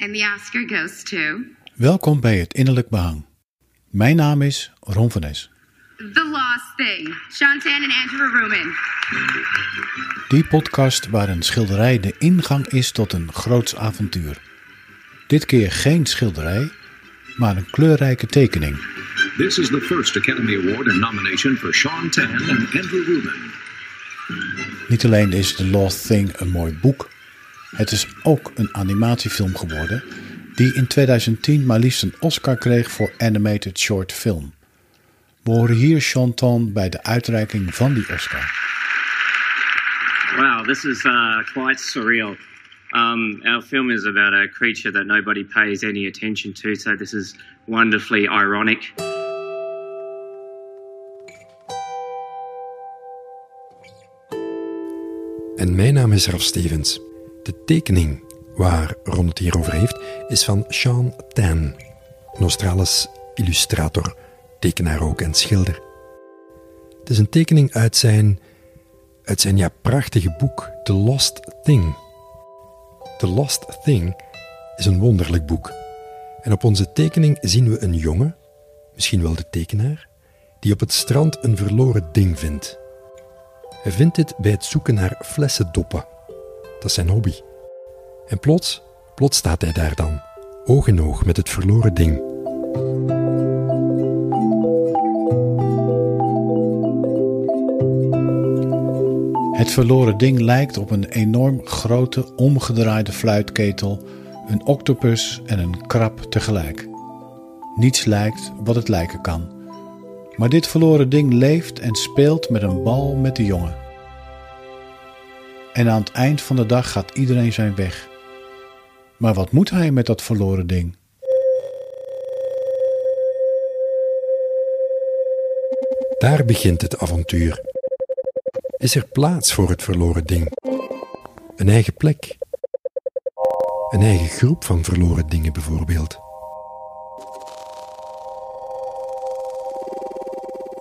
And the Oscar goes to Welkom bij het Innerlijk Behang. Mijn naam is Ron van Es. The Lost Thing. Sean Tan en Andrew Rumen. Die podcast waar een schilderij de ingang is tot een groots avontuur. Dit keer geen schilderij, maar een kleurrijke tekening. This is the first Academy Award and nomination for Sean Tan and Andrew Rubin. Niet alleen is The Lost Thing een mooi boek, het is ook een animatiefilm geworden die in 2010 maar liefst een Oscar kreeg voor Animated Short Film. We horen hier Chanton bij de uitreiking van die Oscar. Wow, this is uh, quite surreal. Um, our film is about a creature that nobody pays any attention to, so this is wonderfully ironic. En mijn naam is Ralph Stevens. De tekening waar Ron het hier over heeft, is van Sean Tan, een Australisch illustrator, tekenaar ook en schilder. Het is een tekening uit zijn, uit zijn ja, prachtige boek The Lost Thing. The Lost Thing is een wonderlijk boek. En op onze tekening zien we een jongen, misschien wel de tekenaar, die op het strand een verloren ding vindt. Hij vindt dit bij het zoeken naar flessendoppen. Dat is zijn hobby. En plots, plots staat hij daar dan, oog in oog met het verloren ding. Het verloren ding lijkt op een enorm grote omgedraaide fluitketel, een octopus en een krab tegelijk. Niets lijkt wat het lijken kan. Maar dit verloren ding leeft en speelt met een bal met de jongen. En aan het eind van de dag gaat iedereen zijn weg. Maar wat moet hij met dat verloren ding? Daar begint het avontuur. Is er plaats voor het verloren ding? Een eigen plek? Een eigen groep van verloren dingen bijvoorbeeld?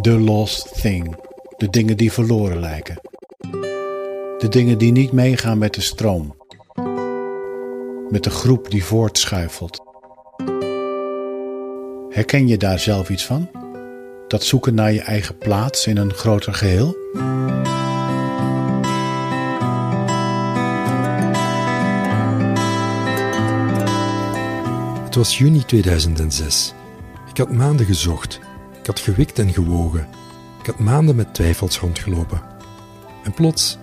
The lost thing. De dingen die verloren lijken. De dingen die niet meegaan met de stroom. Met de groep die voortschuifelt. Herken je daar zelf iets van? Dat zoeken naar je eigen plaats in een groter geheel? Het was juni 2006. Ik had maanden gezocht. Ik had gewikt en gewogen. Ik had maanden met twijfels rondgelopen. En plots,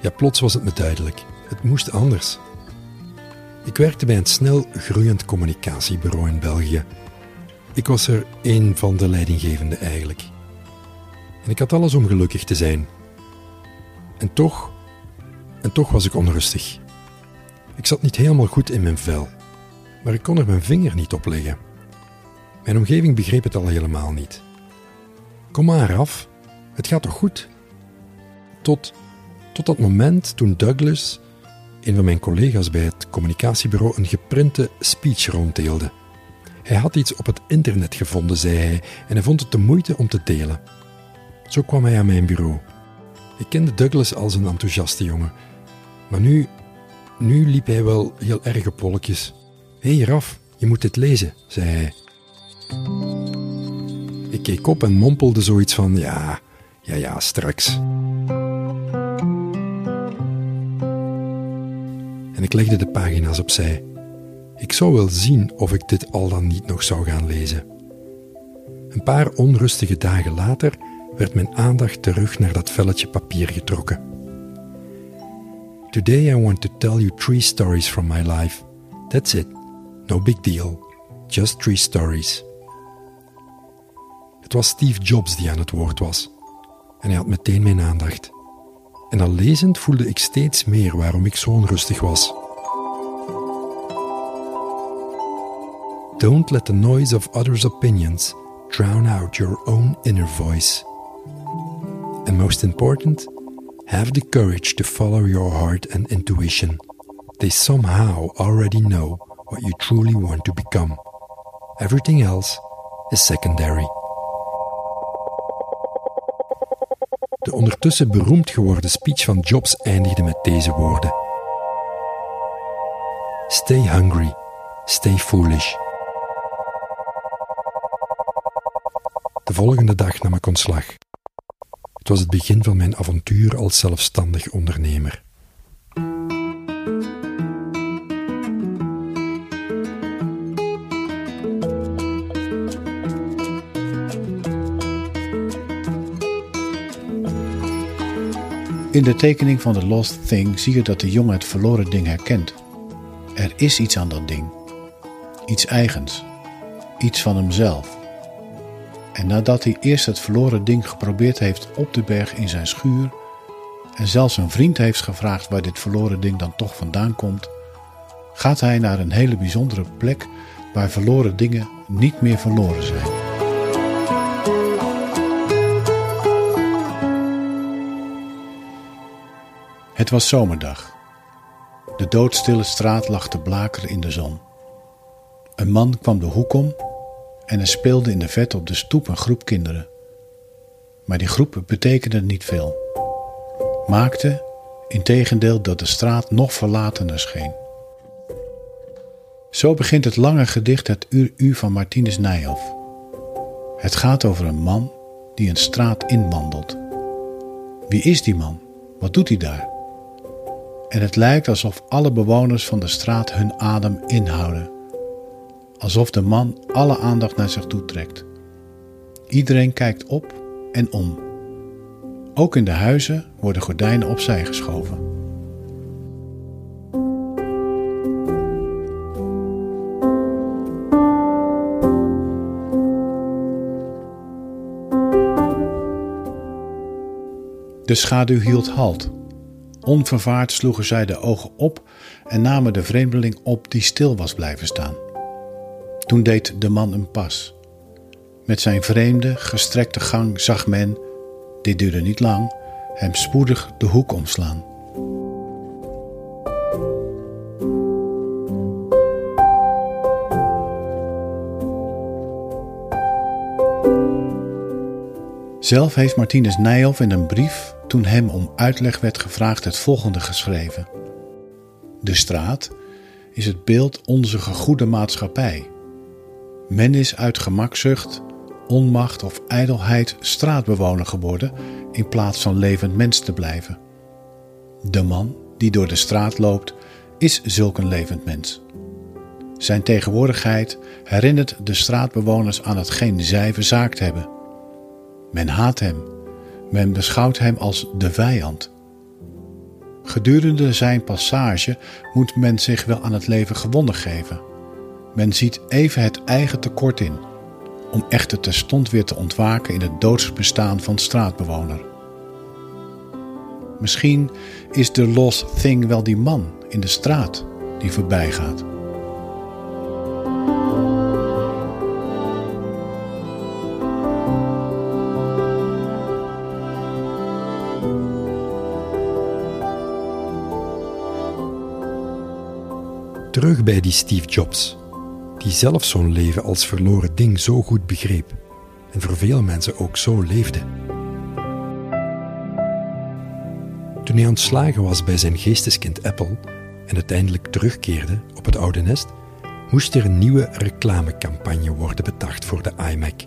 ja, plots was het me duidelijk. Het moest anders. Ik werkte bij een snel groeiend communicatiebureau in België. Ik was er een van de leidinggevenden eigenlijk. En ik had alles om gelukkig te zijn. En toch, en toch was ik onrustig. Ik zat niet helemaal goed in mijn vel, maar ik kon er mijn vinger niet op leggen. Mijn omgeving begreep het al helemaal niet. Kom maar af, het gaat toch goed? Tot, tot dat moment toen Douglas, een van mijn collega's bij het communicatiebureau, een geprinte speech ronddeelde. Hij had iets op het internet gevonden, zei hij, en hij vond het de moeite om te delen. Zo kwam hij aan mijn bureau. Ik kende Douglas als een enthousiaste jongen, maar nu, nu liep hij wel heel erg op wolkjes. Hé hey Raf, je moet dit lezen, zei hij. Ik keek op en mompelde zoiets van: ja, ja, ja, straks. En ik legde de pagina's opzij. Ik zou wel zien of ik dit al dan niet nog zou gaan lezen. Een paar onrustige dagen later werd mijn aandacht terug naar dat velletje papier getrokken. Today I want to tell you three stories from my life. That's it. No big deal. Just three stories. Het was Steve Jobs die aan het woord was. En hij had meteen mijn aandacht. En al lezend voelde ik steeds meer waarom ik zo onrustig was. Don't let the noise of others' opinions drown out your own inner voice. And most important, have the courage to follow your heart and intuition. They somehow already know what you truly want to become. Everything else is secondary. De ondertussen beroemd geworden speech van Jobs eindigde met deze woorden: Stay hungry Stay foolish. De volgende dag nam ik ontslag. Het was het begin van mijn avontuur als zelfstandig ondernemer. In de tekening van The Lost Thing zie je dat de jongen het verloren ding herkent. Er is iets aan dat ding. Iets eigens. Iets van hemzelf. En nadat hij eerst het verloren ding geprobeerd heeft op de berg in zijn schuur en zelfs een vriend heeft gevraagd waar dit verloren ding dan toch vandaan komt, gaat hij naar een hele bijzondere plek waar verloren dingen niet meer verloren zijn. Het was zomerdag. De doodstille straat lag te blakeren in de zon. Een man kwam de hoek om en er speelde in de vet op de stoep een groep kinderen. Maar die groep betekende niet veel. Maakte, integendeel, dat de straat nog verlatener scheen. Zo begint het lange gedicht Het Uur U van Martinus Nijhoff. Het gaat over een man die een straat inwandelt. Wie is die man? Wat doet hij daar? En het lijkt alsof alle bewoners van de straat hun adem inhouden. Alsof de man alle aandacht naar zich toe trekt. Iedereen kijkt op en om. Ook in de huizen worden gordijnen opzij geschoven. De schaduw hield halt. Onvervaard sloegen zij de ogen op en namen de vreemdeling op die stil was blijven staan. Toen deed de man een pas. Met zijn vreemde, gestrekte gang zag men, dit duurde niet lang, hem spoedig de hoek omslaan. Zelf heeft Martinus Nijhoff in een brief, toen hem om uitleg werd gevraagd, het volgende geschreven. De straat is het beeld onze gegoede maatschappij. Men is uit gemakzucht, onmacht of ijdelheid straatbewoner geworden in plaats van levend mens te blijven. De man die door de straat loopt, is zulk een levend mens. Zijn tegenwoordigheid herinnert de straatbewoners aan hetgeen zij verzaakt hebben. Men haat hem, men beschouwt hem als de vijand. Gedurende zijn passage moet men zich wel aan het leven gewonnen geven. Men ziet even het eigen tekort in, om echter terstond weer te ontwaken in het doodsbestaan van straatbewoner. Misschien is de lost thing wel die man in de straat die voorbij gaat. Terug bij die Steve Jobs, die zelf zo'n leven als verloren ding zo goed begreep en voor veel mensen ook zo leefde. Toen hij ontslagen was bij zijn geesteskind Apple en uiteindelijk terugkeerde op het oude nest, moest er een nieuwe reclamecampagne worden bedacht voor de iMac.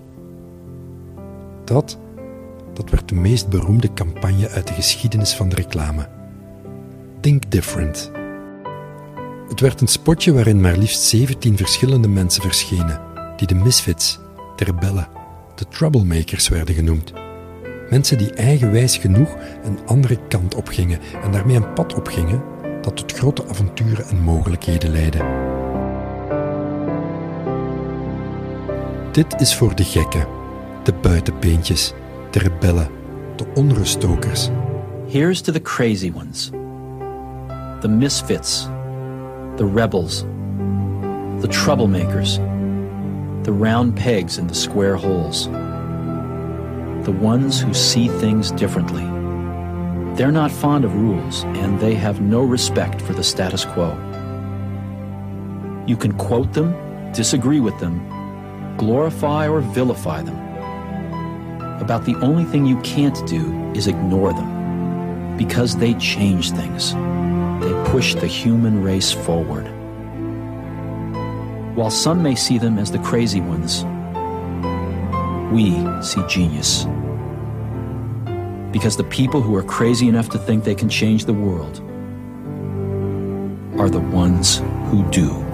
Dat, dat werd de meest beroemde campagne uit de geschiedenis van de reclame. Think Different. Het werd een spotje waarin maar liefst 17 verschillende mensen verschenen, die de misfits, de rebellen, de troublemakers werden genoemd. Mensen die eigenwijs genoeg een andere kant opgingen en daarmee een pad opgingen dat tot grote avonturen en mogelijkheden leidde. Dit is voor de gekken, de buitenbeentjes, de rebellen, de onruststokers. Here's to the crazy ones, the misfits, the rebels, the troublemakers, the round pegs in the square holes, the ones who see things differently. They're not fond of rules and they have no respect for the status quo. You can quote them, disagree with them, glorify or vilify them. About the only thing you can't do is ignore them because they change things. Push the human race forward. While some may see them as the crazy ones, we see genius. Because the people who are crazy enough to think they can change the world are the ones who do.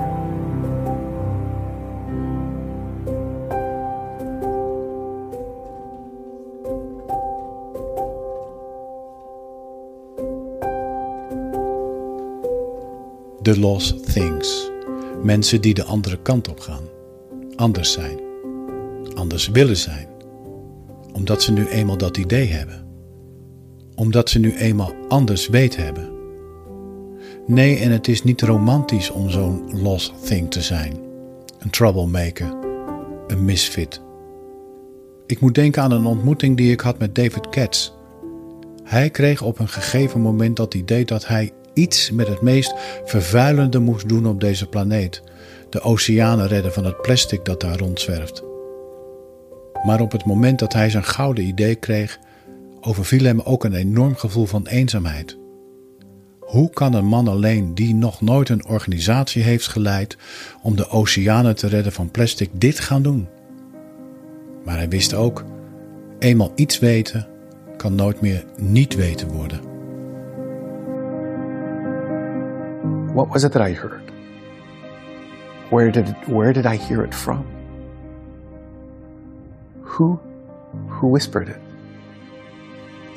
The Lost Things. Mensen die de andere kant op gaan. Anders zijn. Anders willen zijn. Omdat ze nu eenmaal dat idee hebben. Omdat ze nu eenmaal anders weet hebben. Nee, en het is niet romantisch om zo'n lost thing te zijn. Een troublemaker. Een misfit. Ik moet denken aan een ontmoeting die ik had met David Katz. Hij kreeg op een gegeven moment dat idee dat hij iets met het meest vervuilende moest doen op deze planeet: de oceanen redden van het plastic dat daar rondzwerft. Maar op het moment dat hij zijn gouden idee kreeg, overviel hem ook een enorm gevoel van eenzaamheid. Hoe kan een man alleen die nog nooit een organisatie heeft geleid om de oceanen te redden van plastic dit gaan doen? Maar hij wist ook, eenmaal iets weten kan nooit meer niet weten worden. What was it that I heard? Where did where did I hear it from? Who who whispered it?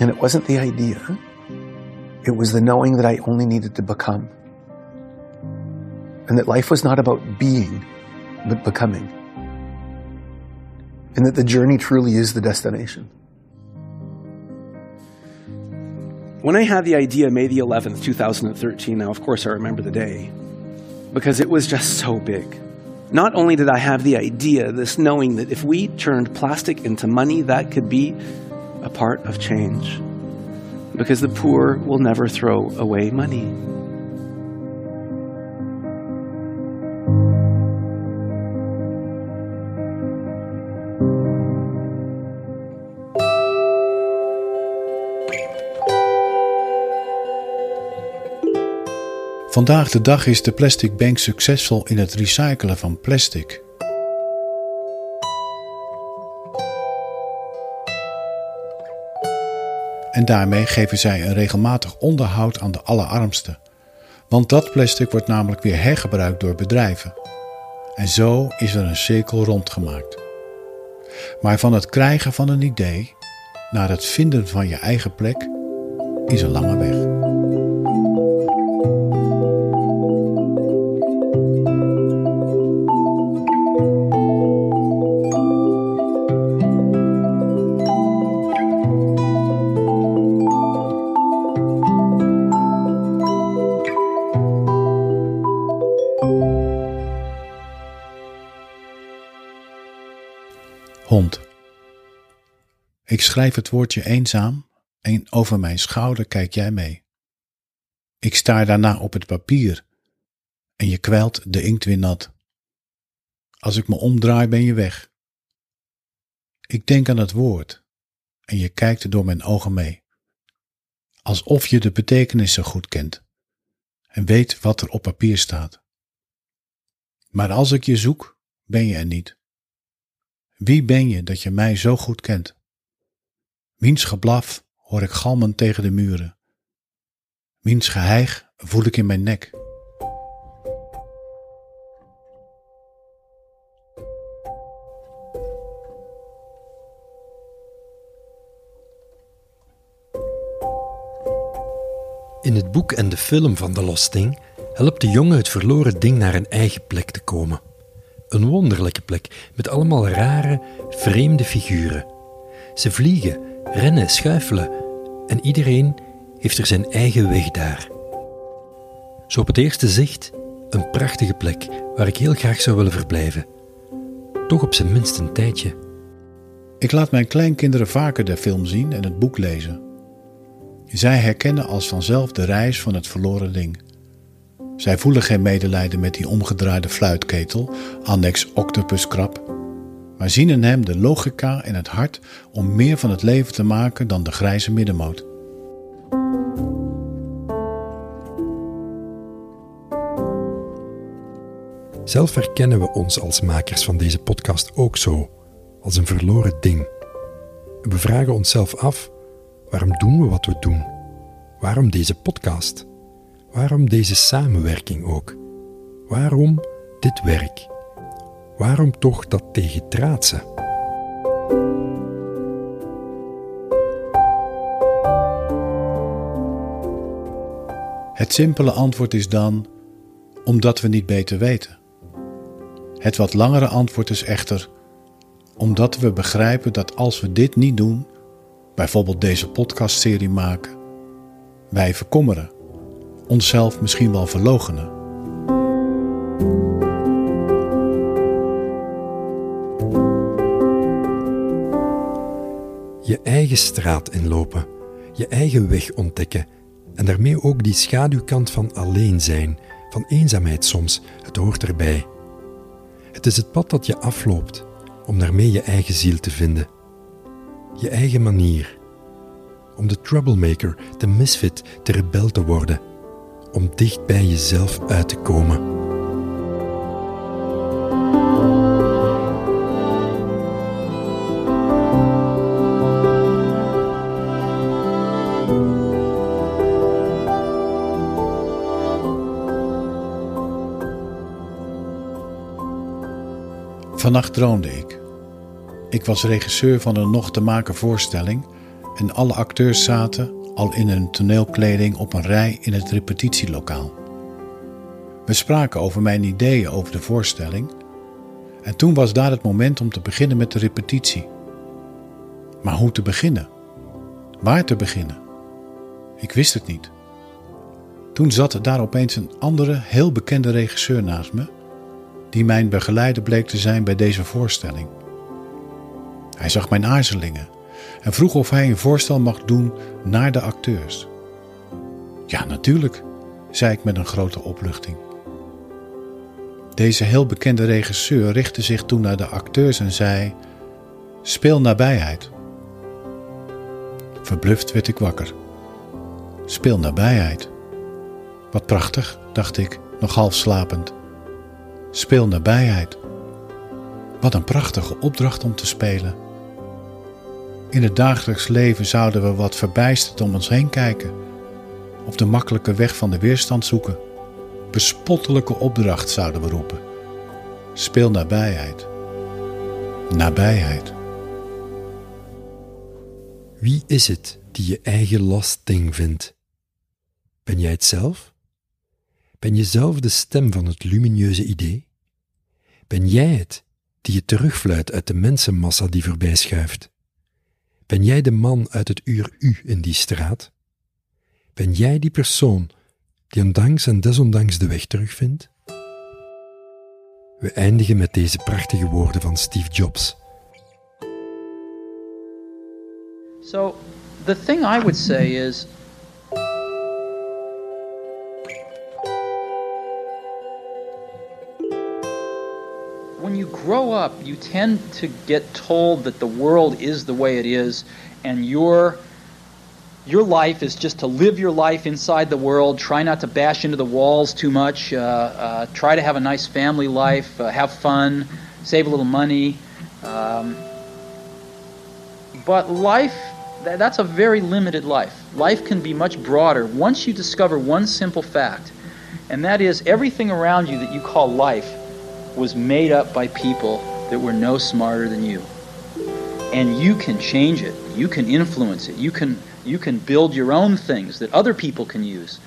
And it wasn't the idea. It was the knowing that I only needed to become. And that life was not about being, but becoming. And that the journey truly is the destination. When I had the idea May the 11th, 2013, now of course I remember the day, because it was just so big. Not only did I have the idea, this knowing that if we turned plastic into money, that could be a part of change. Because the poor will never throw away money. Vandaag de dag is de Plastic Bank succesvol in het recyclen van plastic. En daarmee geven zij een regelmatig onderhoud aan de allerarmsten. Want dat plastic wordt namelijk weer hergebruikt door bedrijven. En zo is er een cirkel rondgemaakt. Maar van het krijgen van een idee naar het vinden van je eigen plek is een lange Ik schrijf het woordje eenzaam en over mijn schouder kijk jij mee. Ik staar daarna op het papier en je kwijlt de inkt weer nat. Als ik me omdraai ben je weg. Ik denk aan het woord en je kijkt door mijn ogen mee. Alsof je de betekenis zo goed kent en weet wat er op papier staat. Maar als ik je zoek, ben je er niet. Wie ben je dat je mij zo goed kent? Wiens geblaf hoor ik galmen tegen de muren. Wiens geheig voel ik in mijn nek. In het boek en de film van The Lost Thing helpt de jongen het verloren ding naar een eigen plek te komen. Een wonderlijke plek met allemaal rare, vreemde figuren. Ze vliegen, rennen, schuifelen en iedereen heeft er zijn eigen weg daar. Zo op het eerste zicht een prachtige plek waar ik heel graag zou willen verblijven. Toch op zijn minst een tijdje. Ik laat mijn kleinkinderen vaker de film zien en het boek lezen. Zij herkennen als vanzelf de reis van het verloren ding. Zij voelen geen medelijden met die omgedraaide fluitketel, annex octopuskrab, maar zien in hem de logica en het hart om meer van het leven te maken dan de grijze middenmoot. Zelf herkennen we ons als makers van deze podcast ook zo, als een verloren ding. We vragen onszelf af: waarom doen we wat we doen? Waarom deze podcast? Waarom deze samenwerking ook? Waarom dit werk? Waarom toch dat tegendraadse? Het simpele antwoord is dan omdat we niet beter weten. Het wat langere antwoord is echter omdat we begrijpen dat als we dit niet doen, bijvoorbeeld deze podcastserie maken, wij verkommeren, onszelf misschien wel verlogenen. Eigen straat inlopen, je eigen weg ontdekken en daarmee ook die schaduwkant van alleen zijn, van eenzaamheid soms, het hoort erbij. Het is het pad dat je afloopt om daarmee je eigen ziel te vinden. Je eigen manier. Om de troublemaker, de misfit, de rebel te worden. Om dicht bij jezelf uit te komen. Vannacht droomde ik. Ik was regisseur van een nog te maken voorstelling en alle acteurs zaten al in hun toneelkleding op een rij in het repetitielokaal. We spraken over mijn ideeën over de voorstelling en toen was daar het moment om te beginnen met de repetitie. Maar hoe te beginnen? Waar te beginnen? Ik wist het niet. Toen zat daar opeens een andere, heel bekende regisseur naast me die mijn begeleider bleek te zijn bij deze voorstelling. Hij zag mijn aarzelingen en vroeg of hij een voorstel mag doen naar de acteurs. Ja, natuurlijk, zei ik met een grote opluchting. Deze heel bekende regisseur richtte zich toen naar de acteurs en zei: Speel nabijheid. Verbluft werd ik wakker. Speel nabijheid. Wat prachtig, dacht ik, nog half slapend. Speel nabijheid. Wat een prachtige opdracht om te spelen. In het dagelijks leven zouden we wat verbijsterd om ons heen kijken, op de makkelijke weg van de weerstand zoeken. Bespottelijke opdracht zouden we roepen. Speel nabijheid. Nabijheid. Wie is het die je eigen lasting vindt? Ben jij het zelf? Ben je zelf de stem van het lumineuze idee? Ben jij het die je terugfluit uit de mensenmassa die voorbij schuift? Ben jij de man uit het uur U in die straat? Ben jij die persoon die ondanks en desondanks de weg terugvindt? We eindigen met deze prachtige woorden van Steve Jobs. So, the thing I would say is when you grow up, you tend to get told that the world is the way it is, and your your life is just to live your life inside the world. Try not to bash into the walls too much. Uh, uh, try to have a nice family life. Uh, have fun. Save a little money. Um, but life, tha- that's a very limited life. Life can be much broader once you discover one simple fact, and that is everything around you that you call life was made up by people that were no smarter than you. And you can change it. You can influence it. You can you can build your own things that other people can use.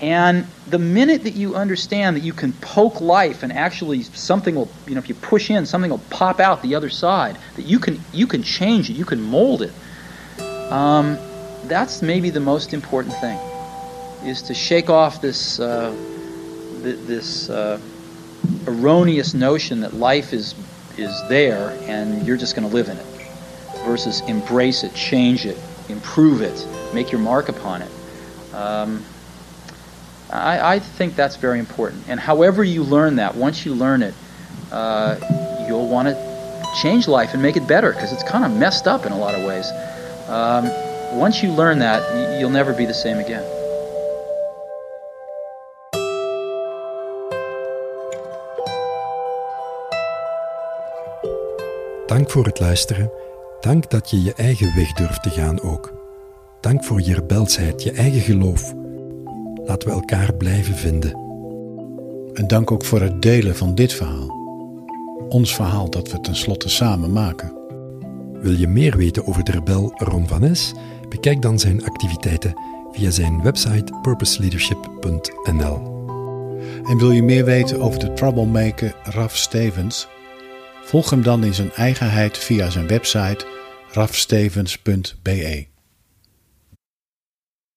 And the minute that you understand that you can poke life and actually something will, you know, if you push in, something will pop out the other side, that you can you can change it, you can mold it. Um, that's maybe the most important thing, is to shake off this uh, th- this uh, erroneous notion that life is is there and you're just going to live in it, versus embrace it, change it, improve it, make your mark upon it. Um, I, I think that's very important. And however you learn that, once you learn it, uh, you'll want to change life and make it better because it's kind of messed up in a lot of ways. Um, once you learn that, you'll never be the same again. Dank voor het luisteren. Dank dat je je eigen weg durft te gaan ook. Dank voor je rebelsheid, je eigen geloof. Laten we elkaar blijven vinden. En dank ook voor het delen van dit verhaal. Ons verhaal dat we tenslotte samen maken. Wil je meer weten over de rebel Ron Van Es? Bekijk dan zijn activiteiten via zijn website purposeleadership.nl. En wil je meer weten over de troublemaker Raf Stevens? Volg hem dan in zijn eigenheid via zijn website rafstevens.be.